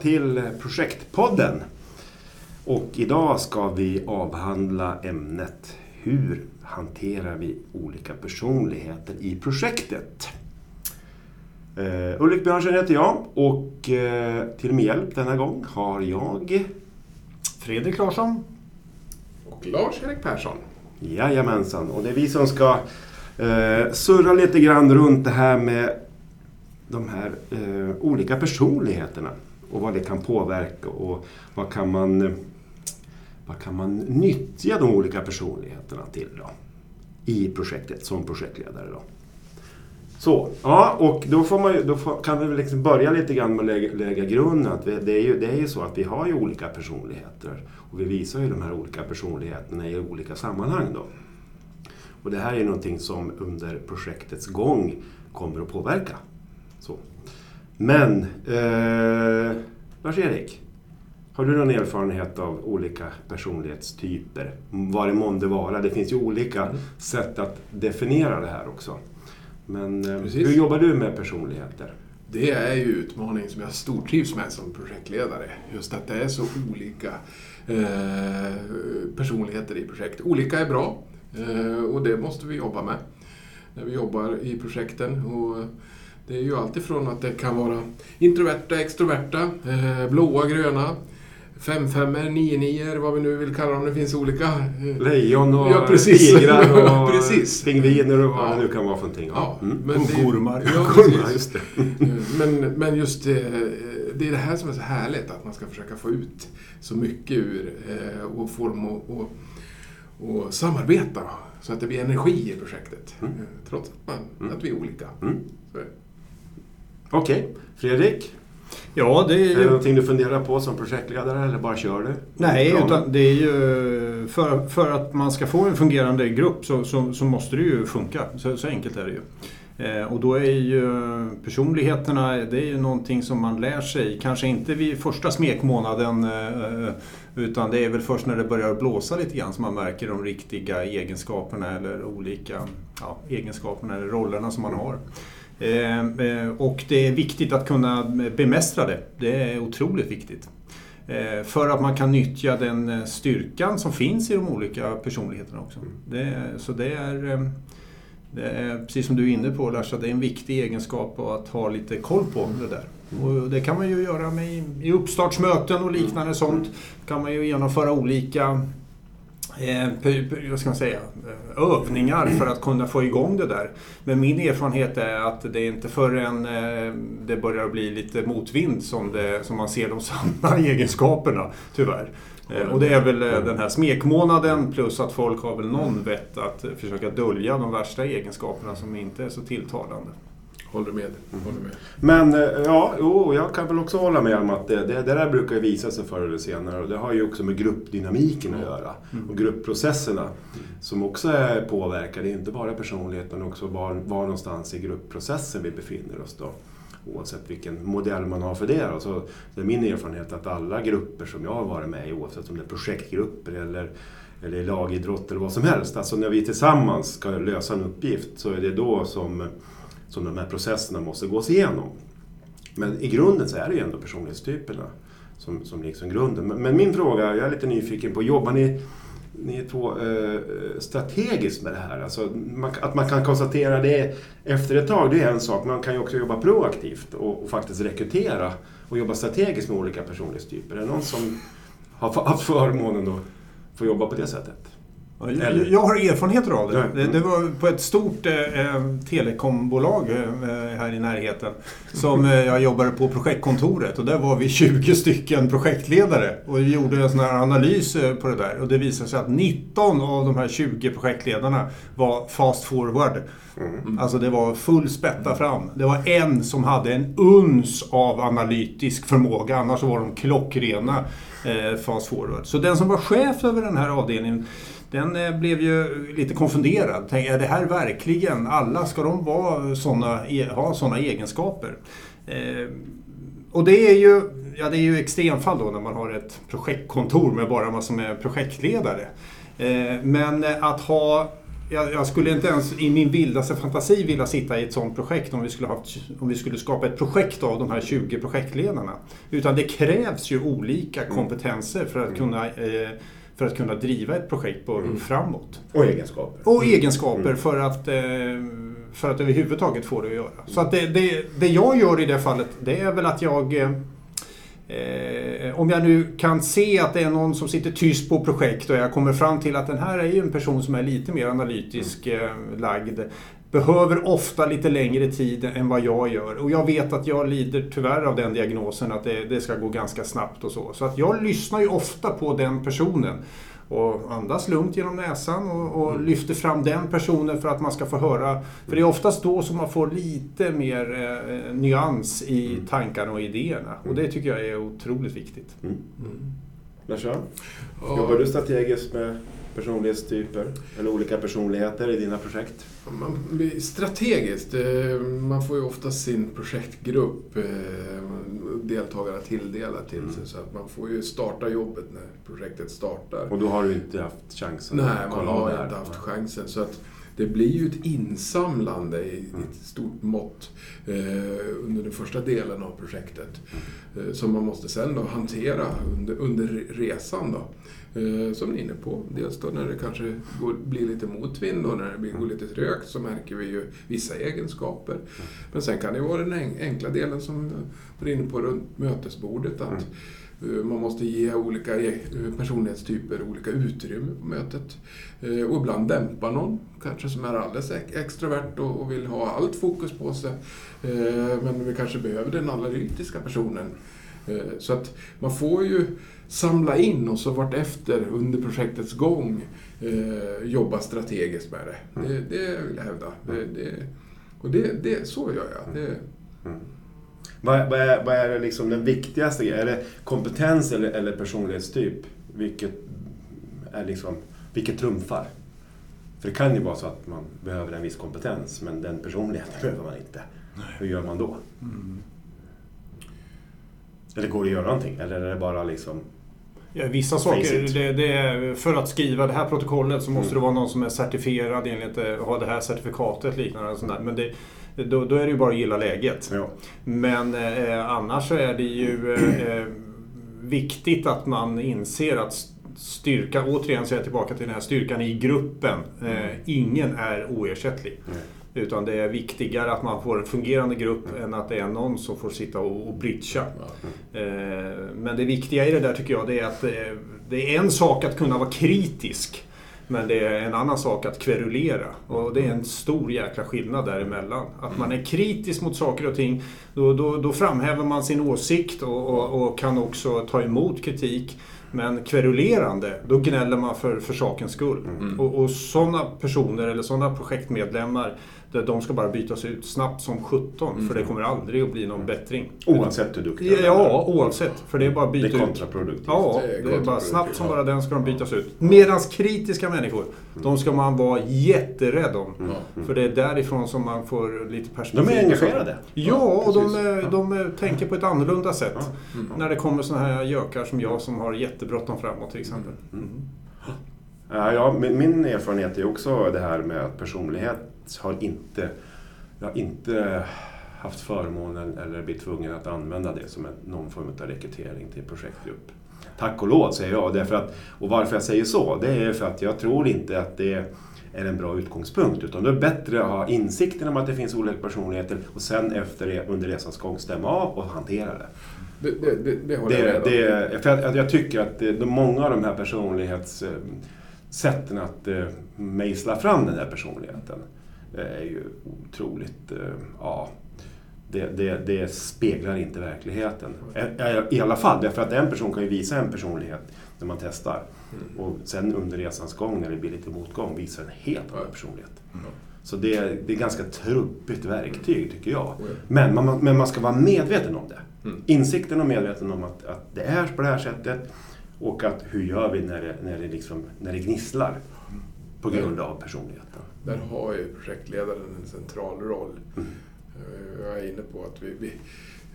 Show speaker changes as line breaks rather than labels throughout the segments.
till Projektpodden. Och idag ska vi avhandla ämnet Hur hanterar vi olika personligheter i projektet? Uh, Ulrik Björnsen heter jag och uh, till min hjälp denna gång har jag
Fredrik Larsson
och Lars-Erik Persson.
Jajamensan, och det är vi som ska uh, surra lite grann runt det här med de här eh, olika personligheterna och vad det kan påverka och vad kan man, vad kan man nyttja de olika personligheterna till då, i projektet som projektledare. Då. Så, ja, och då, får man, då får, kan vi liksom börja lite grann med att lägga, lägga grunden. Att vi, det, är ju, det är ju så att vi har ju olika personligheter och vi visar ju de här olika personligheterna i olika sammanhang. Då. Och det här är någonting som under projektets gång kommer att påverka så. Men, eh, Lars-Erik, har du någon erfarenhet av olika personlighetstyper? Vad det månde vara. Det finns ju olika mm. sätt att definiera det här också. Men eh, hur jobbar du med personligheter?
Det är ju utmaning som jag stortrivs med som projektledare. Just att det är så olika eh, personligheter i projekt. Olika är bra eh, och det måste vi jobba med när vi jobbar i projekten. Och det är ju alltifrån att det kan vara introverta, extroverta, eh, blåa, gröna, femfemmor, nio nior, vad vi nu vill kalla dem. Det finns olika...
Eh, Lejon och ja, tigrar och precis. pingviner och vad ja. det nu kan vara för någonting.
Ja. Mm. Men och gormar.
Ja, gormar just det.
men, men just det, det är det här som är så härligt, att man ska försöka få ut så mycket ur eh, och få dem att och, och samarbeta så att det blir energi i projektet. Mm. Trots att, man, mm. att vi är olika.
Okej, okay. Fredrik?
Ja, det är, ju... är
det någonting du funderar på som projektledare eller bara kör du?
Nej, utan det är ju för, för att man ska få en fungerande grupp så, så, så måste det ju funka. Så, så enkelt är det ju. Eh, och då är ju personligheterna, det är ju någonting som man lär sig, kanske inte vid första smekmånaden eh, utan det är väl först när det börjar blåsa lite grann som man märker de riktiga egenskaperna eller olika ja, egenskaperna eller rollerna som man har. Eh, eh, och det är viktigt att kunna bemästra det. Det är otroligt viktigt. Eh, för att man kan nyttja den styrkan som finns i de olika personligheterna också. Det, så det är, det är, precis som du är inne på Larsa, det är en viktig egenskap att ha lite koll på det där. Och det kan man ju göra med i uppstartsmöten och liknande sånt. kan man ju genomföra olika Eh, vad ska man säga, eh, övningar för att kunna få igång det där. Men min erfarenhet är att det är inte förrän eh, det börjar bli lite motvind som, det, som man ser de sanna egenskaperna, tyvärr. Och det är väl den här smekmånaden plus att folk har väl någon vett att försöka dölja de värsta egenskaperna som inte är så tilltalande.
Håller med. Mm. Håller med.
Men eh, ja, jo, jag kan väl också hålla med om att det, det, det där brukar visa sig förr eller senare. Och det har ju också med gruppdynamiken att göra. Mm. Och gruppprocesserna som också är påverkade, inte bara personligheten utan också var, var någonstans i gruppprocessen vi befinner oss. Då oavsett vilken modell man har för det. Alltså, det är min erfarenhet att alla grupper som jag har varit med i, oavsett om det är projektgrupper eller, eller lagidrott eller vad som helst, alltså när vi tillsammans ska lösa en uppgift så är det då som som de här processerna måste gås igenom. Men i grunden så är det ju ändå personlighetstyperna som, som liksom grunden. Men, men min fråga, jag är lite nyfiken på, jobbar ni, ni är två eh, strategiskt med det här? Alltså, man, att man kan konstatera det efter ett tag, det är en sak. Man kan ju också jobba proaktivt och, och faktiskt rekrytera och jobba strategiskt med olika personlighetstyper. Är det någon som har haft förmånen att få jobba på det sättet?
Jag, jag har erfarenheter av det. Det, det var på ett stort eh, eh telekombolag eh, här i närheten som eh, jag jobbade på projektkontoret och där var vi 20 stycken projektledare och vi gjorde en sån här analys eh, på det där och det visade sig att 19 av de här 20 projektledarna var fast forward. Mm. Alltså det var full spätta fram. Det var en som hade en uns av analytisk förmåga, annars var de klockrena eh, fast forward. Så den som var chef över den här avdelningen den eh, blev ju lite konfunderad. Tänk, är det här verkligen alla? Ska de vara såna, e, ha sådana egenskaper? Eh, och det är ju ja, det är ju extremfall då när man har ett projektkontor med bara massor med projektledare. Eh, men att ha jag, jag skulle inte ens i min vildaste fantasi vilja sitta i ett sådant projekt om vi, skulle haft, om vi skulle skapa ett projekt av de här 20 projektledarna. Utan det krävs ju olika kompetenser för att kunna eh, för att kunna driva ett projekt på,
Mm.
framåt.
Och egenskaper.
Och egenskaper
Mm.
för att, eh, för att överhuvudtaget få det att göra. Så att det, det, det jag gör i det fallet, det är väl att jag eh, Eh, om jag nu kan se att det är någon som sitter tyst på projekt och jag kommer fram till att den här är ju en person som är lite mer analytisk eh, lagd. Behöver ofta lite längre tid än vad jag gör. Och jag vet att jag lider tyvärr av den diagnosen att det, det ska gå ganska snabbt och så. Så att jag lyssnar ju ofta på den personen. Och andas lugnt genom näsan och, och lyfter fram den personen för att man ska få höra. För det är oftast då som man får lite mer eh, nyans i tankarna och idéerna. Och det tycker jag är otroligt viktigt.
Mm. Larsa,
Ja.
jobbar du strategiskt med personlighetstyper eller olika personligheter i dina projekt?
Man blir strategiskt. eh, Man får ju ofta sin projektgrupp eh, deltagarna tilldelat till sig. Så att man får ju starta jobbet när projektet startar.
Och då har du inte haft chansen
Nej, man har inte haft chansen. Så att det blir ju ett insamlande i
Mm.
ett stort mått eh, under den första delen av projektet.
Mm.
Eh, som man måste sen då hantera under, under resan. Då. Eh, som ni är inne på. Dels då när det kanske går, blir lite motvind och när det blir, går lite trögt så märker vi ju vissa egenskaper. Men sen kan det vara den enkla delen som vi var inne på runt mötesbordet. Att man måste ge olika e- personlighetstyper olika utrymme på mötet. Eh, Och ibland dämpa någon, kanske som är alldeles ex- extrovert och vill ha allt fokus på sig. Eh, Men vi kanske behöver den analytiska personen. Eh, Så att man får ju samla in och så vartefter under projektets gång eh, jobba strategiskt med det. Det, det vill jag hävda. Det, det, och det, det, så gör jag. Det,
Vad, vad, är, vad är det liksom den viktigaste? Är det kompetens eller, eller personlighetstyp? Vilket, är liksom, vilket trumfar? För det kan ju vara så att man behöver en viss kompetens men den personligheten behöver man inte. Hur gör man då? Eller går det att göra någonting? Eller är det bara liksom...
Ja, vissa saker, det, det är, för att skriva det här protokollet så måste
Mm.
det vara någon som är certifierad enligt, eh, har det här certifikatet liknande. Och sånt där. Men det, då, då är det ju bara att gilla läget.
Ja.
Men eh, annars så är det ju eh, eh, viktigt att man inser att styrka, återigen så är jag tillbaka till den här styrkan i gruppen. Eh, ingen är oersättlig.
Nej.
Utan det är viktigare att man får en fungerande grupp än att det är någon som får sitta och, och bridga.
ja.
Eh, Men det viktiga i det där tycker jag det är att eh, det är en sak att kunna vara kritisk. Men det är en annan sak att kverulera. Och det är en stor jäkla skillnad däremellan. Att man är kritisk mot saker och ting, då, då, då framhäver man sin åsikt och, och, och kan också ta emot kritik. Men kverulerande, då gnäller man för, för sakens skull.
Mm.
Och, och sådana personer eller sådana projektmedlemmar, de- de ska bara bytas ut snabbt som 17 för det kommer aldrig att bli någon bättring.
Oavsett hur duktig är.
Ja, oavsett. För det är bara att
Det
byta
är
ut.
kontraproduktivt.
Ja,
Det är
det är bara snabbt som
ja.
bara den ska de bytas ut. Medans kritiska människor, de ska man vara jätterädd om.
Ja.
För det är därifrån som man får lite perspektiv.
De är engagerade.
Ja, och de, de är- tänker på ett annorlunda sätt.
Mm.
När det kommer såna här gökar som jag som har jättebråttom framåt till exempel. Mm.
Mm. ja, min, min erfarenhet är också det här med att personlighet har inte... Jag har inte haft förmånen eller blivit tvungen att använda det som en, någon form av rekrytering till projektgrupp. Tack och lov säger jag. Därför att, och varför jag säger så, det är för att jag tror inte att det är en bra utgångspunkt. Utan det är bättre att ha insikten om att det finns olika personligheter och sen efter det, under resans gång stämma av och hantera det.
Det, det, det, det håller jag med om.
för jag, jag tycker att de, många av de här personlighetssätten att eh, mejsla fram den där personligheten eh, är ju otroligt... Eh, ja, det, det, det speglar inte verkligheten. I alla fall, därför att en person kan ju visa en personlighet när man testar. Och sen under resans gång, när det blir lite motgång, visar en helt annan personlighet.
Ja.
Så det, är- det är ganska trubbigt verktyg, tycker jag.
Oh.
Men man, men man ska vara medveten om det.
Mm.
Insikten och medveten om att, att det är på det här sättet och att hur gör vi när det, när det, liksom, när det gnisslar på grund av personligheten.
Där har ju projektledaren en central roll.
Mm.
Eh, Jag är inne på att vi, vi,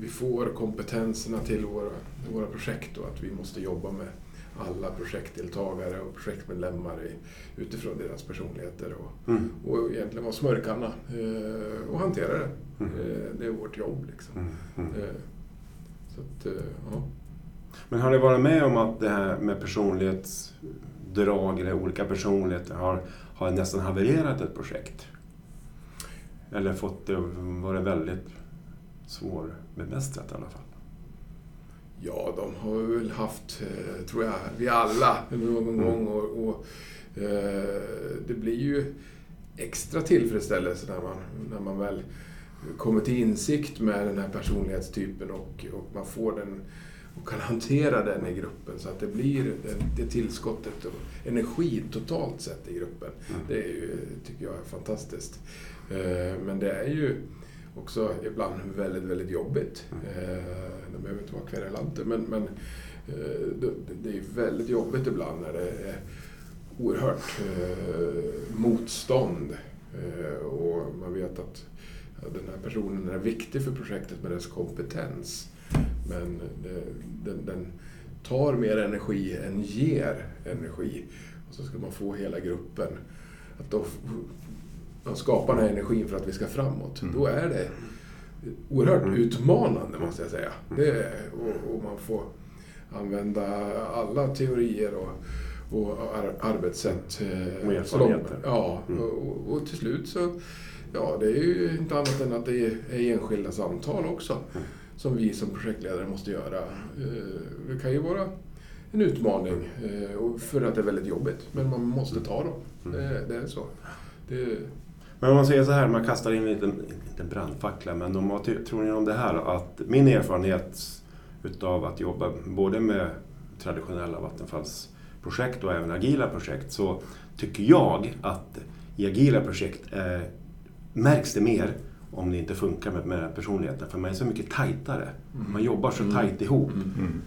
vi får kompetenserna till våra, våra projekt och att vi måste jobba med alla projektdeltagare och projektmedlemmar utifrån deras personligheter och,
Mm.
och egentligen vara smörkanna eh, och hantera det.
Mm.
Eh, det är vårt jobb. Liksom.
Mm. Mm.
Eh, så att, ja.
Men har ni varit med om att det här med personlighetsdrag eller olika personligheter har, har nästan havererat ett projekt? Eller fått det varit väldigt svårbemästrat i alla fall?
Ja, de har väl haft, eh, tror jag, vi alla någon
Mm.
gång. Och, och, eh, det blir ju extra tillfredsställelse när man, när man väl kommer till insikt med den här personlighetstypen och, och man får den och kan hantera den i gruppen så att det blir det, det tillskottet och energi totalt sett i gruppen.
Mm.
Det är ju, tycker jag är fantastiskt. Eh, Men det är ju också ibland väldigt, väldigt jobbigt. Eh, Det behöver inte vara kverulanter, men, men eh, det, är väldigt jobbigt ibland när det är oerhört eh, motstånd. Och man vet att den här personen är viktig för projektet med dess kompetens. Men den, den tar mer energi än ger energi. Och så ska man få hela gruppen att då man skapar den här energin för att vi ska framåt.
Mm.
Då är det oerhört
Mm.
utmanande måste jag säga. Det är, och, och man får använda alla teorier och, och ar, arbetssätt. eh,
Och erfarenheter.
Ja,
Mm.
och, och, till slut så Ja, det är ju inte annat än att det är, enskilda samtal också.
Mm.
Som vi som projektledare måste göra. Eh, Det kan ju vara en utmaning eh, för att det är väldigt jobbigt. Men man måste ta dem.
Mm.
Det, det är så. Det,
Men om man säger så här, man kastar in en liten, inte en brandfackla, men om, vad tror ni om det här? Att min erfarenhet utav att jobba både med traditionella vattenfallsprojekt och även agila projekt så tycker jag att i agila projekt eh, märks det mer om det inte funkar med, med personligheten. För man är så mycket tajtare. Man jobbar så
Mm.
tajt ihop
Mm.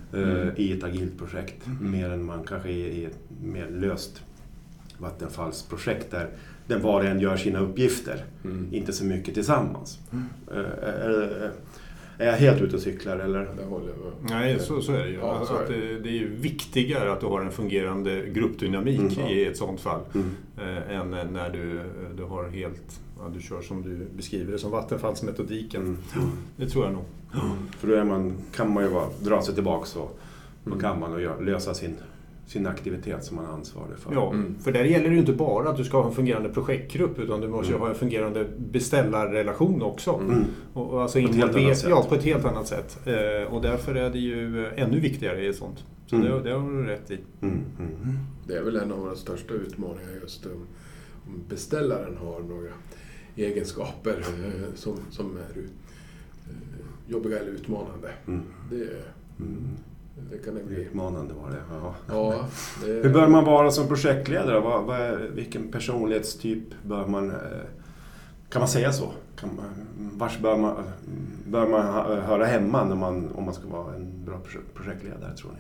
eh, i ett agilt projekt. Mer än man kanske är i ett mer löst vattenfallsprojekt där, där var och en gör sina uppgifter.
mm.
Inte så mycket tillsammans. Eh, är, är jag helt ute och cyklar eller?
Det håller jag.
Nej, så, så är det ju.
Ja, så är
att
det.
det, det är ju viktigare att du har en fungerande gruppdynamik
Mm.
i ett sånt fall.
Mm.
Eh, än när du, du har helt, ja, du kör som du beskriver det, som vattenfallsmetodiken.
Mm.
Det tror jag nog.
För då är man, kan man ju bara dra sig tillbaka och
Mm.
kan man och gör, lösa sin, sin aktivitet som man är ansvarig för.
Ja,
Mm.
för där gäller det ju inte bara att du ska ha en fungerande projektgrupp utan du måste ju
Mm.
ha en fungerande beställarrelation också.
Mm.
Och, och alltså
På ett helt annat sätt.
Ja, på ett helt annat sätt. Eh, och därför är det ju ännu viktigare i sånt. Så
Mm.
det, det har du rätt i.
Mm. Mm.
Det är väl en av våra största utmaningar just om, om beställaren har några egenskaper eh, som, som är eh, jobbiga eller utmanande.
Mm.
Det,
Mm.
Det kan det bli.
Utmanande var det. Ja.
Ja, det,
Hur bör man vara som projektledare? Vad, vad är, vilken personlighetstyp bör man... eh, Kan man säga så? Kan man, vars bör man, bör man höra hemma när man, om man ska vara en bra projek- projektledare, tror ni?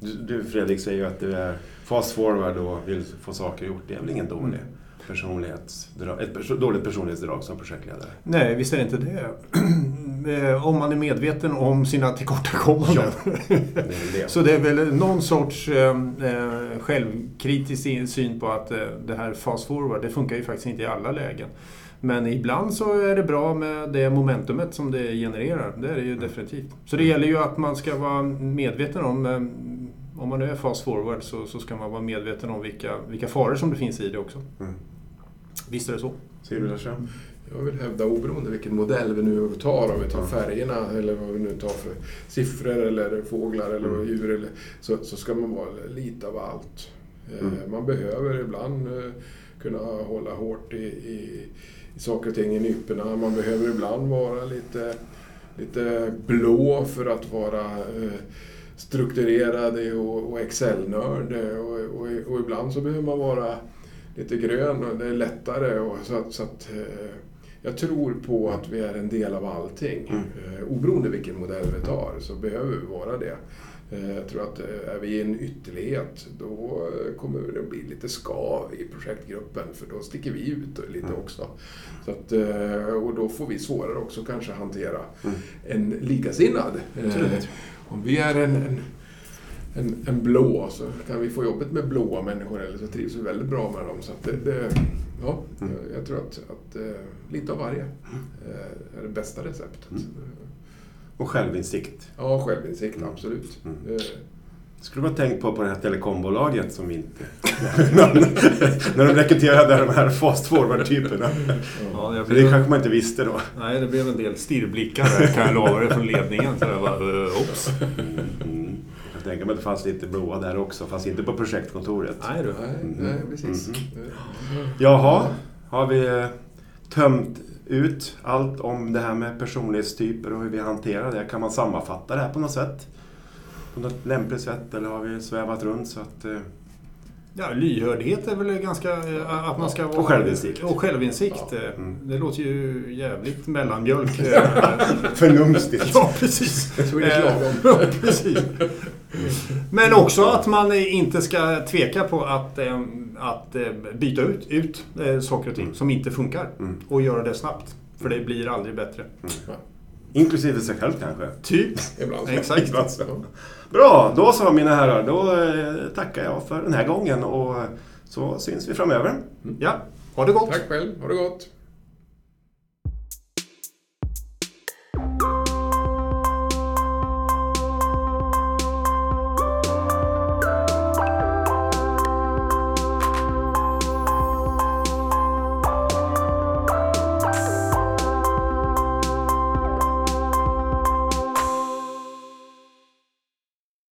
Du, du Fredrik säger ju att du är fast forward och vill få saker gjort. Det är väl ingen dålig personlighetsdrag, ett dåligt personlighetsdrag som projektledare?
Nej, visst är det inte det. Eh, om man är medveten om sina tillkortakommanden.
Det är väl det.
Så det är väl någon sorts eh, eh, självkritisk syn på att eh, det här fast forward, det funkar ju faktiskt inte i alla lägen. Men ibland så är det bra med det momentumet som det genererar. Det är det ju definitivt. Så det gäller ju att man ska vara medveten om, eh, om man nu är fast forward så, så ska man vara medveten om vilka, vilka faror som det finns i det också.
Mm.
Visst är det så?
Ser du det så?
Jag vill hävda oberoende vilken modell vi nu tar, om vi tar färgerna eller vad vi nu tar för siffror eller fåglar eller
Mm.
djur, eller, så, så ska man vara lite av allt. Eh,
Mm.
Man behöver ibland eh, kunna hålla hårt i, i, i saker och ting i nyporna. Man behöver ibland vara lite, lite blå för att vara eh, strukturerad och, och Excel-nörd. Och, och, och ibland så behöver man vara lite grön och det är lättare. Och så, att- så att, eh, jag tror på att vi är en del av allting.
Mm.
Eh, oberoende vilken modell vi tar så behöver vi vara det. Eh, jag tror att är vi i en ytterlighet då kommer det bli lite skav i projektgruppen för då sticker vi ut lite
Mm.
också. Så att, och då får vi svårare också kanske hantera
Mm.
en likasinnad.
Absolut.
om vi är en, en en, en blå så kan vi få jobbet med blåa människor eller så trivs vi väldigt bra med dem. Så att det, det, ja,
Mm.
jag, jag tror att, att eh, lite av varje eh, är det bästa receptet.
Mm. Och självinsikt.
Ja, självinsikt, absolut.
Mm.
Eh,
Skulle man tänkt på på det här telekombolaget som inte... när de rekryterade de här fast forward-typerna.
Ja,
det
blev,
kanske man inte visste då.
nej, det blev en del stirrblickar där, kan jag lova dig, från ledningen. Så jag bara, uh, oops.
Mm. Jag att det fanns lite blåa där också, fast inte på projektkontoret.
Nej du.
nej,
Mm.
nej, precis.
Mm.
Eh,
Jaha, har vi eh, tömt ut allt om det här med personlighetstyper och hur vi hanterar det? Kan man sammanfatta det här på något sätt? På något lämpligt sätt eller har vi svävat runt så att... eh,
Ja, lyhördhet är väl ganska... eh, Att man ska vara...
Och självinsikt.
Och självinsikt.
Ja.
Mm.
Det låter ju jävligt mellanmjölk.
Förnumstigt.
ja, precis.
Swedish
Eh,
lagom.
ja, precis. Men också att man inte ska tveka på att, eh, att eh, byta ut, ut eh, saker och ting
Mm.
som inte funkar.
Mm.
Och göra det snabbt. För det blir aldrig bättre.
Inklusive sig själv kanske.
Typ.
Ibland.
Exakt.
Ibland så. Bra, då så mina herrar. Då tackar jag för den här gången och så syns vi framöver.
Ja, ha det gott.
Tack själv, ha det gott.